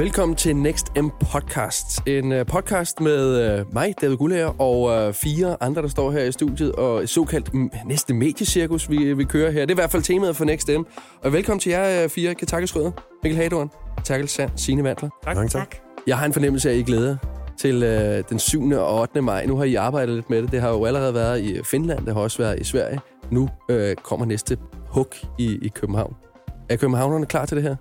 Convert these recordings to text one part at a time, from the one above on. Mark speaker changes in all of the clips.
Speaker 1: Velkommen til Next M Podcast. En uh, podcast med uh, mig, David Gullager, og uh, fire andre, der står her i studiet, og et såkaldt næste mediecirkus, vi, vi kører her. Det er i hvert fald temaet for Next M. Og velkommen til jer fire. Kan takke skrøder. Mikkel Hadorn, Takkel Sand, Signe Vandler.
Speaker 2: Tak. Mange tak.
Speaker 1: Jeg har en fornemmelse af, at I glæder til uh, den 7. og 8. maj. Nu har I arbejdet lidt med det. Det har jo allerede været i Finland, det har også været i Sverige. Nu uh, kommer næste hug i, i København. Er københavnerne klar til det her?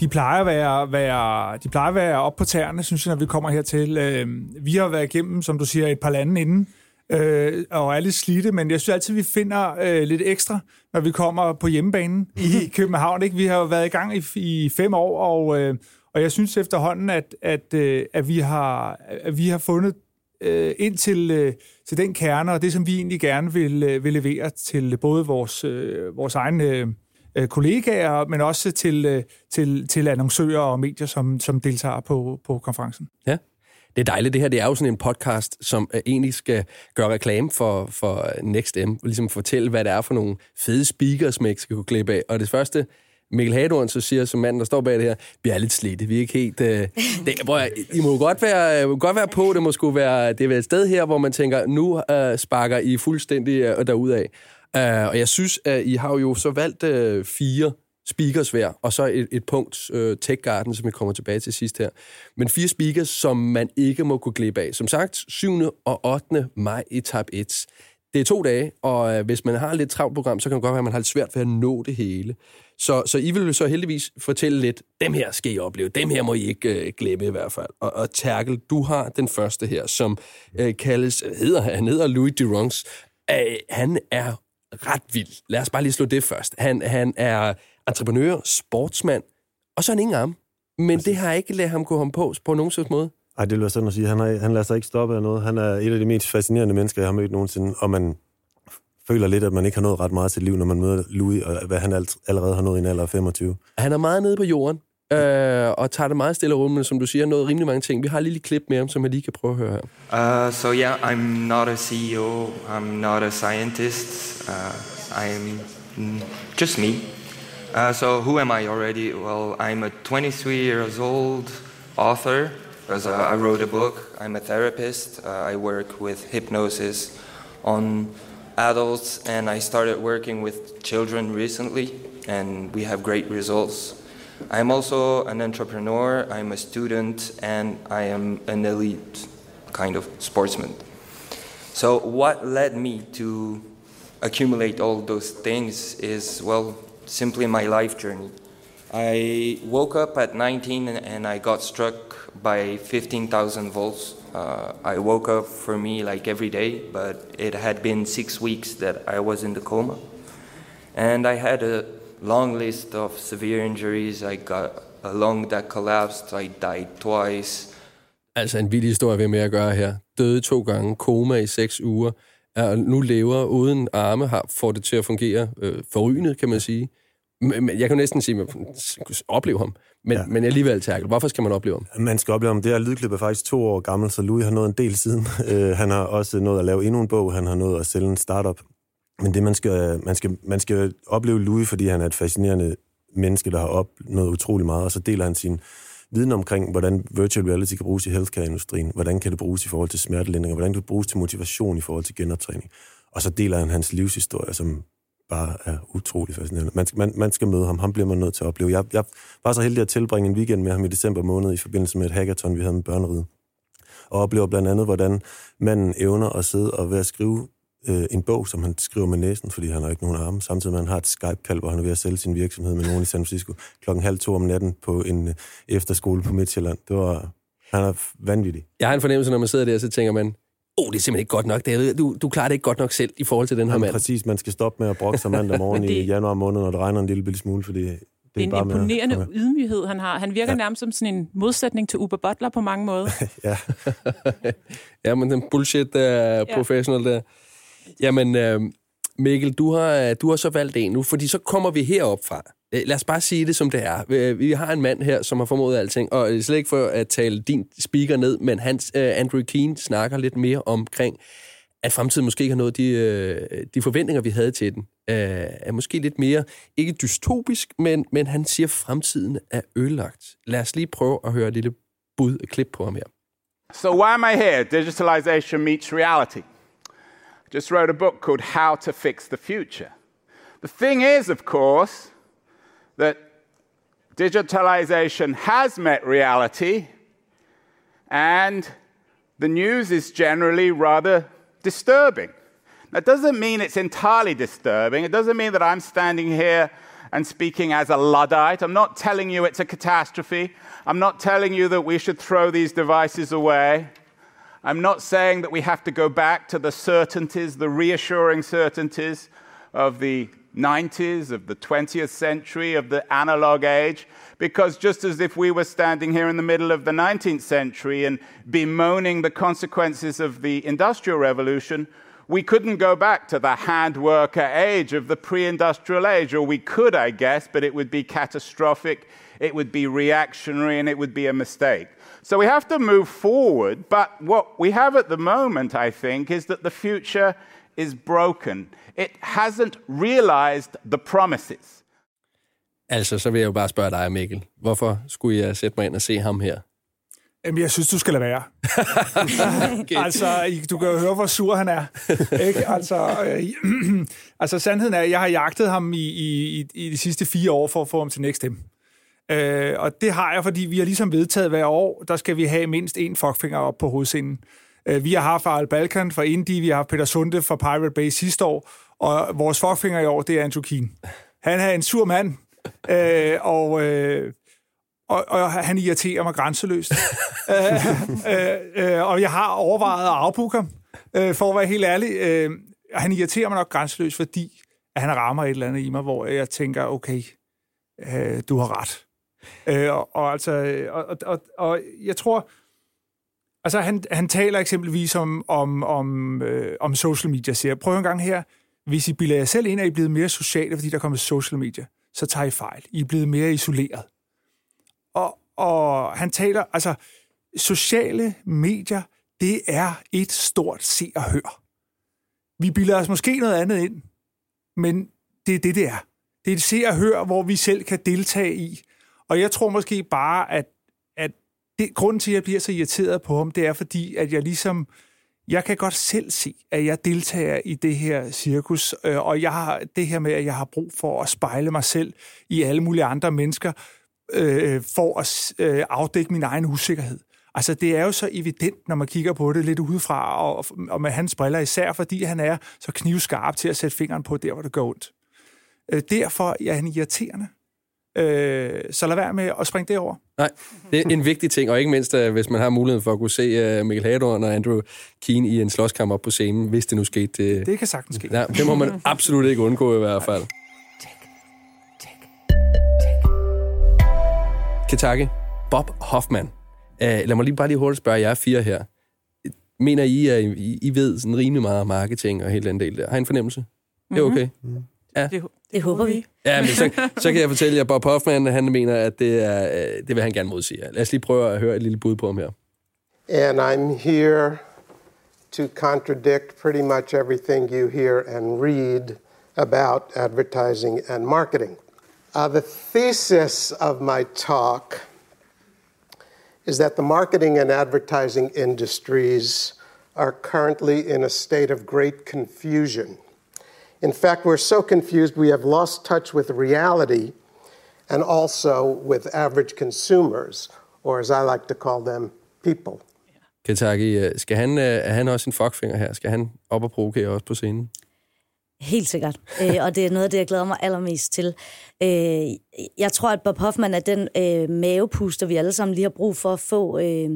Speaker 2: de plejer at være, være, de plejer at være op på tæerne, synes jeg, når vi kommer hertil. Øh, vi har været igennem, som du siger, et par lande inden, øh, og er lidt slidte, men jeg synes altid, vi finder øh, lidt ekstra, når vi kommer på hjemmebanen i København. Ikke? Vi har været i gang i, i fem år, og, øh, og jeg synes efterhånden, at, at, øh, at, vi, har, at vi har fundet øh, ind til, øh, til den kerne, og det, som vi egentlig gerne vil, øh, vil levere til både vores, øh, vores egne Øh, kollegaer, men også til, øh, til, til annoncører og medier, som, som deltager på, på konferencen.
Speaker 1: Ja. Det er dejligt. Det her det er jo sådan en podcast, som øh, egentlig skal gøre reklame for, for Next M. Ligesom fortælle, hvad det er for nogle fede speakers, man ikke skal kunne klippe af. Og det første, Mikkel Hadorn så siger, som manden, der står bag det her, vi er lidt slidte. Vi er ikke helt... Øh, det, bror, I må godt være, må godt være på. Det må skulle være, det er et sted her, hvor man tænker, nu øh, sparker I fuldstændig øh, derudad. Uh, og jeg synes, at I har jo så valgt uh, fire speakers hver, og så et, et punkt, uh, Tech Garden, som vi kommer tilbage til sidst her. Men fire speakers, som man ikke må kunne glippe af. Som sagt, 7. og 8. maj i tab 1. Det er to dage, og uh, hvis man har et lidt travlt program, så kan det godt være, at man har lidt svært ved at nå det hele. Så, så I vil så heldigvis fortælle lidt, dem her skal I opleve, dem her må I ikke uh, glemme i hvert fald. Og, og Terkel, du har den første her, som uh, kaldes, hedder, han hedder Louis Durangs. Uh, han er ret vild. Lad os bare lige slå det først. Han, han er entreprenør, sportsmand, og så er han ingen arm. Men Præcis. det har ikke ladet ham gå ham på på nogen slags måde.
Speaker 3: Nej, det jeg sådan at sige. Han, er, han lader sig ikke stoppe af noget. Han er et af de mest fascinerende mennesker, jeg har mødt nogensinde. Og man føler lidt, at man ikke har nået ret meget til liv, når man møder Louis, og hvad han allerede har nået i en alder af 25.
Speaker 1: Han er meget nede på jorden, øh, og tager det meget stille og men som du siger, noget rimelig mange ting. Vi har et lille klip med ham, som jeg lige kan prøve at høre
Speaker 4: her. Uh, so yeah, I'm not a CEO, I'm not a scientist, uh, I'm just me. Uh, so who am I already? Well, I'm a 23 years old author. Because I wrote a book. I'm a therapist. Uh, I work with hypnosis on adults, and I started working with children recently, and we have great results. I'm also an entrepreneur, I'm a student, and I am an elite kind of sportsman. So, what led me to accumulate all those things is, well, simply my life journey. I woke up at 19 and I got struck by 15,000 volts. Uh, I woke up for me like every day, but it had been six weeks that I was in the coma. And I had a long list of severe injuries. I got a lung that collapsed. I died twice.
Speaker 1: Altså en vild historie, vi med at gøre her. Døde to gange, koma i seks uger, og nu lever uden arme, har, får det til at fungere øh, forrygende, kan man sige. Jeg kan næsten sige, at man opleve ham. Men, ja. men alligevel, Terkel, hvorfor skal man opleve ham?
Speaker 3: Man skal opleve ham. Det her lydklip er faktisk to år gammel, så Louis har nået en del siden. Uh, han har også nået at lave endnu en bog. Han har nået at sælge en startup. Men det, man skal, man skal, man skal opleve Louis, fordi han er et fascinerende menneske, der har opnået utrolig meget, og så deler han sin viden omkring, hvordan virtual reality kan bruges i healthcare-industrien, hvordan kan det bruges i forhold til smertelindring, hvordan kan det bruges til motivation i forhold til genoptræning. Og så deler han hans livshistorie, som bare er utrolig fascinerende. Man skal, man, man skal møde ham. Ham bliver man nødt til at opleve. Jeg, jeg var så heldig at tilbringe en weekend med ham i december måned i forbindelse med et hackathon, vi havde med børneriget. Og oplever blandt andet, hvordan manden evner at sidde og ved at skrive øh, en bog, som han skriver med næsen, fordi han har ikke nogen arme, samtidig med, at han har et Skype-kald, hvor han er ved at sælge sin virksomhed med nogen i San Francisco klokken halv to om natten på en øh, efterskole på Midtjylland. Det var, han er vanvittig.
Speaker 1: Jeg har en fornemmelse, når man sidder der, så tænker man, oh, det er simpelthen ikke godt nok. David. Du, du klarer det ikke godt nok selv i forhold til den her Jamen, mand.
Speaker 3: Præcis, man skal stoppe med at brokke sig mandag morgen det... i januar måned, når det regner en lille, lille smule, fordi det
Speaker 5: er, det er en imponerende med. ydmyghed, han har. Han virker ja. nærmest som sådan en modsætning til Uber Butler på mange måder.
Speaker 3: ja.
Speaker 1: ja, men den bullshit uh, professional der. Jamen, øh, Mikkel, du har, du har så valgt en nu, fordi så kommer vi herop fra. Øh, lad os bare sige det, som det er. Øh, vi har en mand her, som har formået alting, og øh, slet ikke for at tale din speaker ned, men hans, uh, Andrew Keane snakker lidt mere omkring, at fremtiden måske ikke har nået de, uh, de forventninger, vi havde til den. er måske lidt mere, ikke dystopisk, men, men han siger, at fremtiden er ødelagt. Lad os lige prøve at høre et lille bud, et klip på ham her.
Speaker 6: So why am I here? Digitalization meets reality. I just wrote a book called How to Fix the Future. The thing is, of course, that digitalization has met reality, and the news is generally rather disturbing. That doesn't mean it's entirely disturbing. It doesn't mean that I'm standing here and speaking as a Luddite. I'm not telling you it's a catastrophe. I'm not telling you that we should throw these devices away. I'm not saying that we have to go back to the certainties, the reassuring certainties of the 90s, of the 20th century, of the analog age, because just as if we were standing here in the middle of the 19th century and bemoaning the consequences of the Industrial Revolution, we couldn't go back to the hand worker age of the pre industrial age, or we could, I guess, but it would be catastrophic, it would be reactionary, and it would be a mistake. So we have to move forward, but what we have at the moment, I think, is that the future is broken. It hasn't realized the promises.
Speaker 1: Altså, så vil jeg jo bare spørge dig, Mikkel. Hvorfor skulle jeg sætte mig ind og se ham her?
Speaker 2: Jamen, jeg synes, du skal lade være. okay. Altså, du kan jo høre, hvor sur han er. Ikke? Altså, øh, altså, sandheden er, at jeg har jagtet ham i, i, i de sidste fire år for at få ham til Next M. Øh, og det har jeg, fordi vi har ligesom vedtaget hver år, der skal vi have mindst en fuckfinger op på hovedscenen. Øh, vi har haft Al Balkan fra Indie, vi har haft Peter Sunde fra Pirate Bay sidste år, og vores fuckfinger i år, det er Andrew Keen. Han er en sur mand, øh, og... Øh, og, og han irriterer mig grænseløst. øh, øh, øh, og jeg har overvejet at afbooke ham, øh, for at være helt ærlig. Øh, han irriterer mig nok grænseløst, fordi at han rammer et eller andet i mig, hvor jeg tænker, okay, øh, du har ret. Øh, og, og, altså, og, og, og jeg tror, altså han, han taler eksempelvis om, om, om, øh, om social media, siger prøv en gang her, hvis I bilder jer selv ind, at I er blevet mere sociale, fordi der kommer social media, så tager I fejl. I er blevet mere isoleret. Og, og han taler, altså, sociale medier, det er et stort se og hør. Vi bilder os måske noget andet ind, men det er det, det er. Det er et se og hør, hvor vi selv kan deltage i. Og jeg tror måske bare, at, at det, grunden til, at jeg bliver så irriteret på ham, det er fordi, at jeg ligesom, jeg kan godt selv se, at jeg deltager i det her cirkus, øh, og jeg har det her med, at jeg har brug for at spejle mig selv i alle mulige andre mennesker, øh, for at øh, afdække min egen usikkerhed. Altså, det er jo så evident, når man kigger på det lidt udefra, og, og med hans briller især, fordi han er så knivskarp til at sætte fingeren på der, hvor det gør ondt. Øh, derfor er han irriterende. Øh, så lad være med at springe det over.
Speaker 1: Nej, det er en vigtig ting, og ikke mindst, øh, hvis man har muligheden for at kunne se uh, Mikkel Hadorn og Andrew Keen i en slåskamp op på scenen, hvis det nu skete.
Speaker 2: Det, det kan sagtens ske.
Speaker 1: Ja, det må man absolut ikke undgå i hvert fald. Ketake, Bob Hoffman. Uh, lad mig lige bare lige hurtigt spørge jer fire her. Mener I, at I, I ved sådan rimelig meget om marketing og hele den del der? Har I en fornemmelse? Mm-hmm. Det er okay? Mm.
Speaker 5: Ja. Det, det håber vi.
Speaker 1: Ja, men så, så kan jeg fortælle jer, at Bob Hoffman, han mener, at det, er, det vil han gerne modsige. Lad os lige prøve at høre et lille bud på ham her.
Speaker 7: And I'm here to contradict pretty much everything you hear and read about advertising and marketing. Uh, the thesis of my talk is that the marketing and advertising industries are currently in a state of great confusion. In fact, we're so confused we have lost touch with reality and also with average consumers, or as I like to call them, people.
Speaker 1: Kentucky, skal han, er han også en fuckfinger her? Skal han op og provokere også på scenen?
Speaker 8: Helt sikkert. øh, og det er noget af det, jeg glæder mig allermest til. Øh, jeg tror, at Bob Hoffman er den øh, mavepuster, vi alle sammen lige har brug for at få. Øh,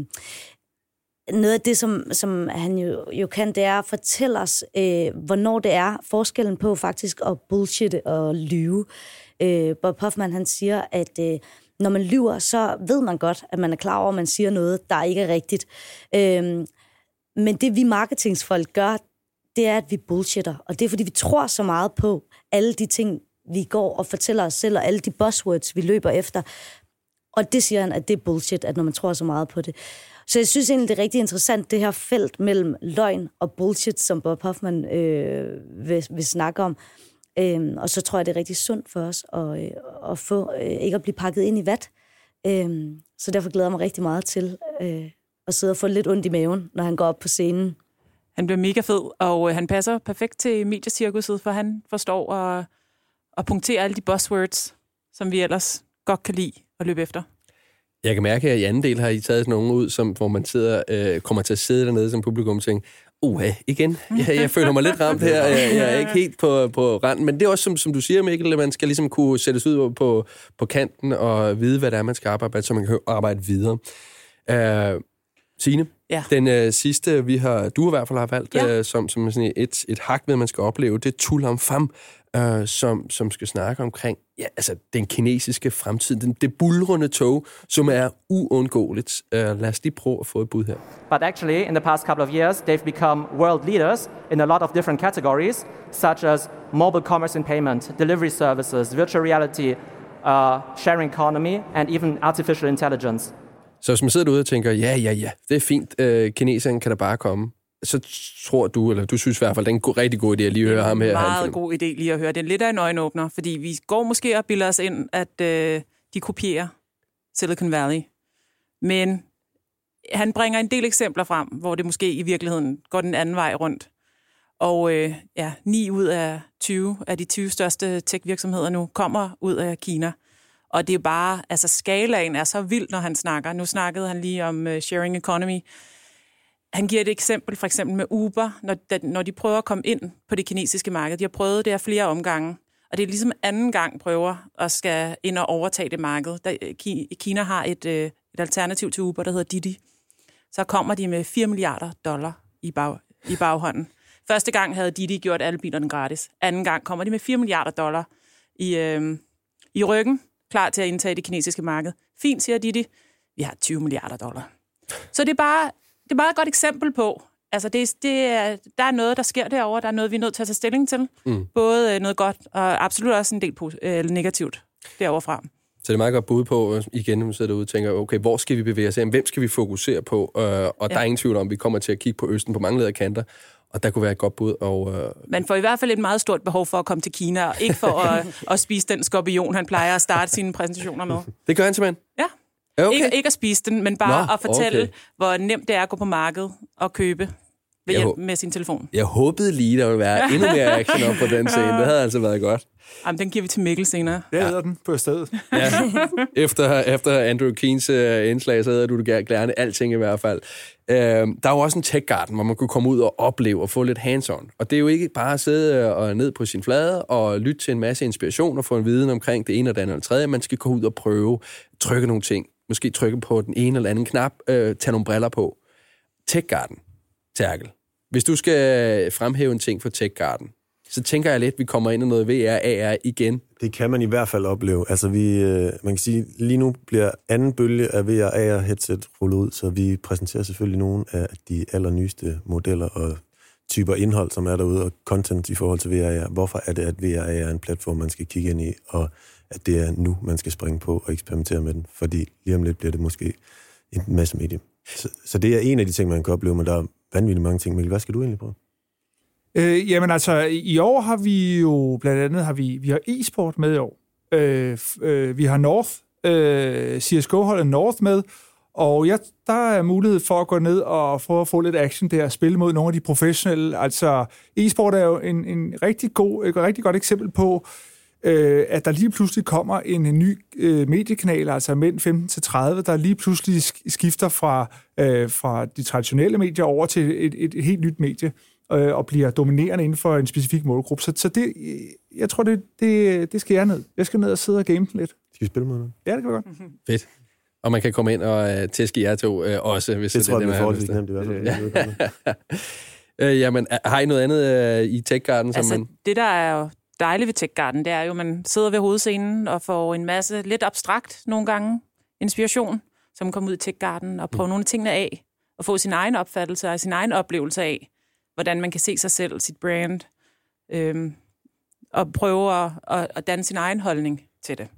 Speaker 8: noget af det, som, som han jo, jo kan, det er at fortælle os, øh, hvornår det er forskellen på faktisk at bullshit og lyve. Øh, Bob Hoffman, han siger, at øh, når man lyver, så ved man godt, at man er klar over, at man siger noget, der ikke er rigtigt. Øh, men det vi marketingsfolk gør, det er, at vi bullshitter. Og det er, fordi vi tror så meget på alle de ting, vi går og fortæller os selv, og alle de buzzwords, vi løber efter. Og det siger han, at det er bullshit, at når man tror så meget på det. Så jeg synes egentlig, det er rigtig interessant, det her felt mellem løgn og bullshit, som Bob Hoffman øh, vil, vil snakke om. Øhm, og så tror jeg, det er rigtig sundt for os at, øh, at få, øh, ikke at blive pakket ind i vat. Øhm, så derfor glæder jeg mig rigtig meget til øh, at sidde og få lidt ondt i maven, når han går op på scenen.
Speaker 5: Han bliver mega fed, og øh, han passer perfekt til mediecirkuset, for han forstår at, at punktere alle de buzzwords, som vi ellers godt kan lide at løbe efter.
Speaker 1: Jeg kan mærke, at i anden del har I taget nogen ud, som, hvor man sidder, øh, kommer til at sidde dernede som publikum og tænke, uha, igen, jeg, jeg føler mig lidt ramt her, jeg, jeg er ikke helt på, på randen. Men det er også, som, som du siger, Mikkel, at man skal ligesom kunne sættes ud på, på kanten og vide, hvad det er, man skal arbejde med, så man kan arbejde videre. Øh, Signe,
Speaker 5: Ja.
Speaker 1: den øh, sidste, vi har, du i hvert fald har valgt,
Speaker 5: Ja.
Speaker 1: øh, som, som sådan et, et hak med, man skal opleve, det er Tulam Pham, øh, som, som skal snakke omkring ja, altså, den kinesiske fremtid, den, det bulrende tog, som er uundgåeligt. Øh, lad os lige prøve at få et bud her.
Speaker 9: But actually, in the past couple of years, they've become world leaders in a lot of different categories, such as mobile commerce and payment, delivery services, virtual reality, uh, sharing economy, and even artificial intelligence.
Speaker 1: Så hvis man sidder derude og tænker, ja, ja, ja, det er fint, øh, kineseren kan da bare komme, så tror du, eller du synes i hvert fald, det er en rigtig god idé at lige høre ham her.
Speaker 5: en
Speaker 1: have en
Speaker 5: meget god idé lige at høre. Det er lidt af en øjenåbner, fordi vi går måske og bilder os ind, at øh, de kopierer Silicon Valley. Men han bringer en del eksempler frem, hvor det måske i virkeligheden går den anden vej rundt. Og øh, ja, 9 ud af 20 af de 20 største tech-virksomheder nu kommer ud af Kina. Og det er bare, altså skalaen er så vild, når han snakker. Nu snakkede han lige om uh, sharing economy. Han giver et eksempel, for eksempel med Uber, når, da, når de prøver at komme ind på det kinesiske marked. De har prøvet det her flere omgange, og det er ligesom anden gang prøver at skal ind og overtage det marked. Da, øh, Ki- Kina har et, øh, et alternativ til Uber, der hedder Didi. Så kommer de med 4 milliarder dollar i, bag, i baghånden. Første gang havde Didi gjort alle bilerne gratis. Anden gang kommer de med 4 milliarder dollar i, øh, i ryggen, klar til at indtage det kinesiske marked. Fint, siger Didi. Vi har 20 milliarder dollar. Så det er bare, det er bare et godt eksempel på, altså det, det er, der er noget, der sker derovre, der er noget, vi er nødt til at tage stilling til. Mm. Både øh, noget godt og absolut også en del øh, negativt derovre fra.
Speaker 1: Så det er meget godt bud på, øh, igen, når man sidder derude og tænker, okay, hvor skal vi bevæge os hen? Hvem skal vi fokusere på? Øh, og ja. der er ingen tvivl om, at vi kommer til at kigge på Østen på mange leder kanter, og der kunne være et godt bud. Og, øh,
Speaker 5: Man får i hvert fald et meget stort behov for at komme til Kina, og ikke for at, at spise den skorpion, han plejer at starte sine præsentationer med.
Speaker 1: det gør han simpelthen.
Speaker 5: Ja. Okay. Ikke, ikke at spise den, men bare
Speaker 1: Nå,
Speaker 5: at fortælle,
Speaker 1: okay.
Speaker 5: hvor nemt det er at gå på markedet og købe ved hjælp med sin telefon.
Speaker 1: Jeg håbede lige, der ville være endnu mere action op på den scene. Det havde altså været godt.
Speaker 5: Jamen, den giver vi til Mikkel senere.
Speaker 2: Det hedder den på stedet.
Speaker 1: Ja. efter, efter Andrew Keens uh, indslag, så havde du det ger- gerne alting i hvert fald. Uh, der er jo også en tech garden, hvor man kunne komme ud og opleve og få lidt hands-on. Og det er jo ikke bare at sidde øh, og ned på sin flade og lytte til en masse inspiration og få en viden omkring det ene og det andet og det tredje. Man skal gå ud og prøve, trykke nogle ting. Måske trykke på den ene eller anden knap, uh, tage nogle briller på. Tech garden, Terkel. Hvis du skal fremhæve en ting for Tech Garden, så tænker jeg lidt, at vi kommer ind i noget VR, AR igen.
Speaker 3: Det kan man i hvert fald opleve. Altså vi, øh, man kan sige, lige nu bliver anden bølge af VR AR headset rullet ud, så vi præsenterer selvfølgelig nogle af de allernyeste modeller og typer indhold, som er derude, og content i forhold til VR. Hvorfor er det, at VR er en platform, man skal kigge ind i, og at det er nu, man skal springe på og eksperimentere med den, fordi lige om lidt bliver det måske en masse medie. Så, så det er en af de ting, man kan opleve, men der er vanvittigt mange ting. Mikkel, hvad skal du egentlig prøve?
Speaker 2: Øh, jamen altså, i år har vi jo blandt andet har vi, vi har e-sport med i år. Øh, øh, vi har North, øh, CSGO-holdet North med, og ja, der er mulighed for at gå ned og få, at få lidt action der, og spille mod nogle af de professionelle. Altså, e-sport er jo en, en rigtig god, et rigtig godt eksempel på, øh, at der lige pludselig kommer en, ny øh, mediekanal, altså mænd 15-30, der lige pludselig sk- skifter fra, øh, fra de traditionelle medier over til et, et, et helt nyt medie øh, og bliver dominerende inden for en specifik målgruppe. Så, så det, jeg tror, det, det, det skal jeg ned. Jeg skal ned og sidde og game den lidt.
Speaker 3: Skal vi spille med noget?
Speaker 2: Ja, det kan vi godt.
Speaker 1: Fedt. Og man kan komme ind og uh, tæske jer to uh, også, hvis
Speaker 3: Det tror jeg,
Speaker 1: man
Speaker 3: det er
Speaker 1: har
Speaker 3: forholdsvis
Speaker 1: lyst til.
Speaker 3: nemt i hvert fald.
Speaker 1: Øh, jamen, har I noget andet uh, i Tech Garden, som
Speaker 5: Altså,
Speaker 1: man...
Speaker 5: det, der er jo dejligt ved Tech Garden, det er jo, at man sidder ved hovedscenen og får en masse lidt abstrakt nogle gange inspiration, som kommer ud i Tech Garden og prøver nogle af tingene af, og få sin egen opfattelse og sin egen oplevelse af, hvordan man kan se sig selv, sit brand, øhm, og prøve at, at, at danne sin egen holdning til det.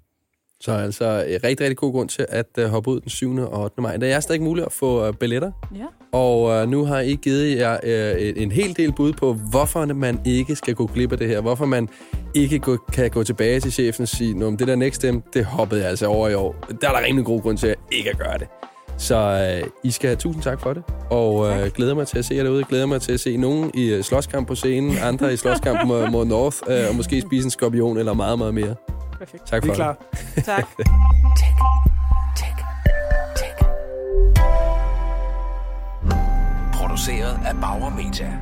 Speaker 1: Så altså øh, rigtig, rigtig god grund til at uh, hoppe ud den 7. og 8. maj. Der er stadig muligt at få uh, billetter,
Speaker 5: Ja.
Speaker 1: og uh, nu har I givet jer uh, en, en hel del bud på, hvorfor man ikke skal gå glip af det her. Hvorfor man ikke gå, kan gå tilbage til chefen og sige, at det der Next Step, det hoppede jeg altså over i år. Der er der rimelig god grund til at ikke at gøre det. Så uh, I skal have tusind tak for det, og uh, glæder mig til at se jer derude. Glæder mig til at se nogen i uh, slåskamp på scenen, andre i slåskamp mod, mod North, uh, og måske spise en skorpion eller meget, meget mere.
Speaker 5: Perfekt.
Speaker 1: Tak
Speaker 2: Vi
Speaker 1: for
Speaker 2: er klar.
Speaker 5: Tak.
Speaker 10: Produceret af Bauer Media.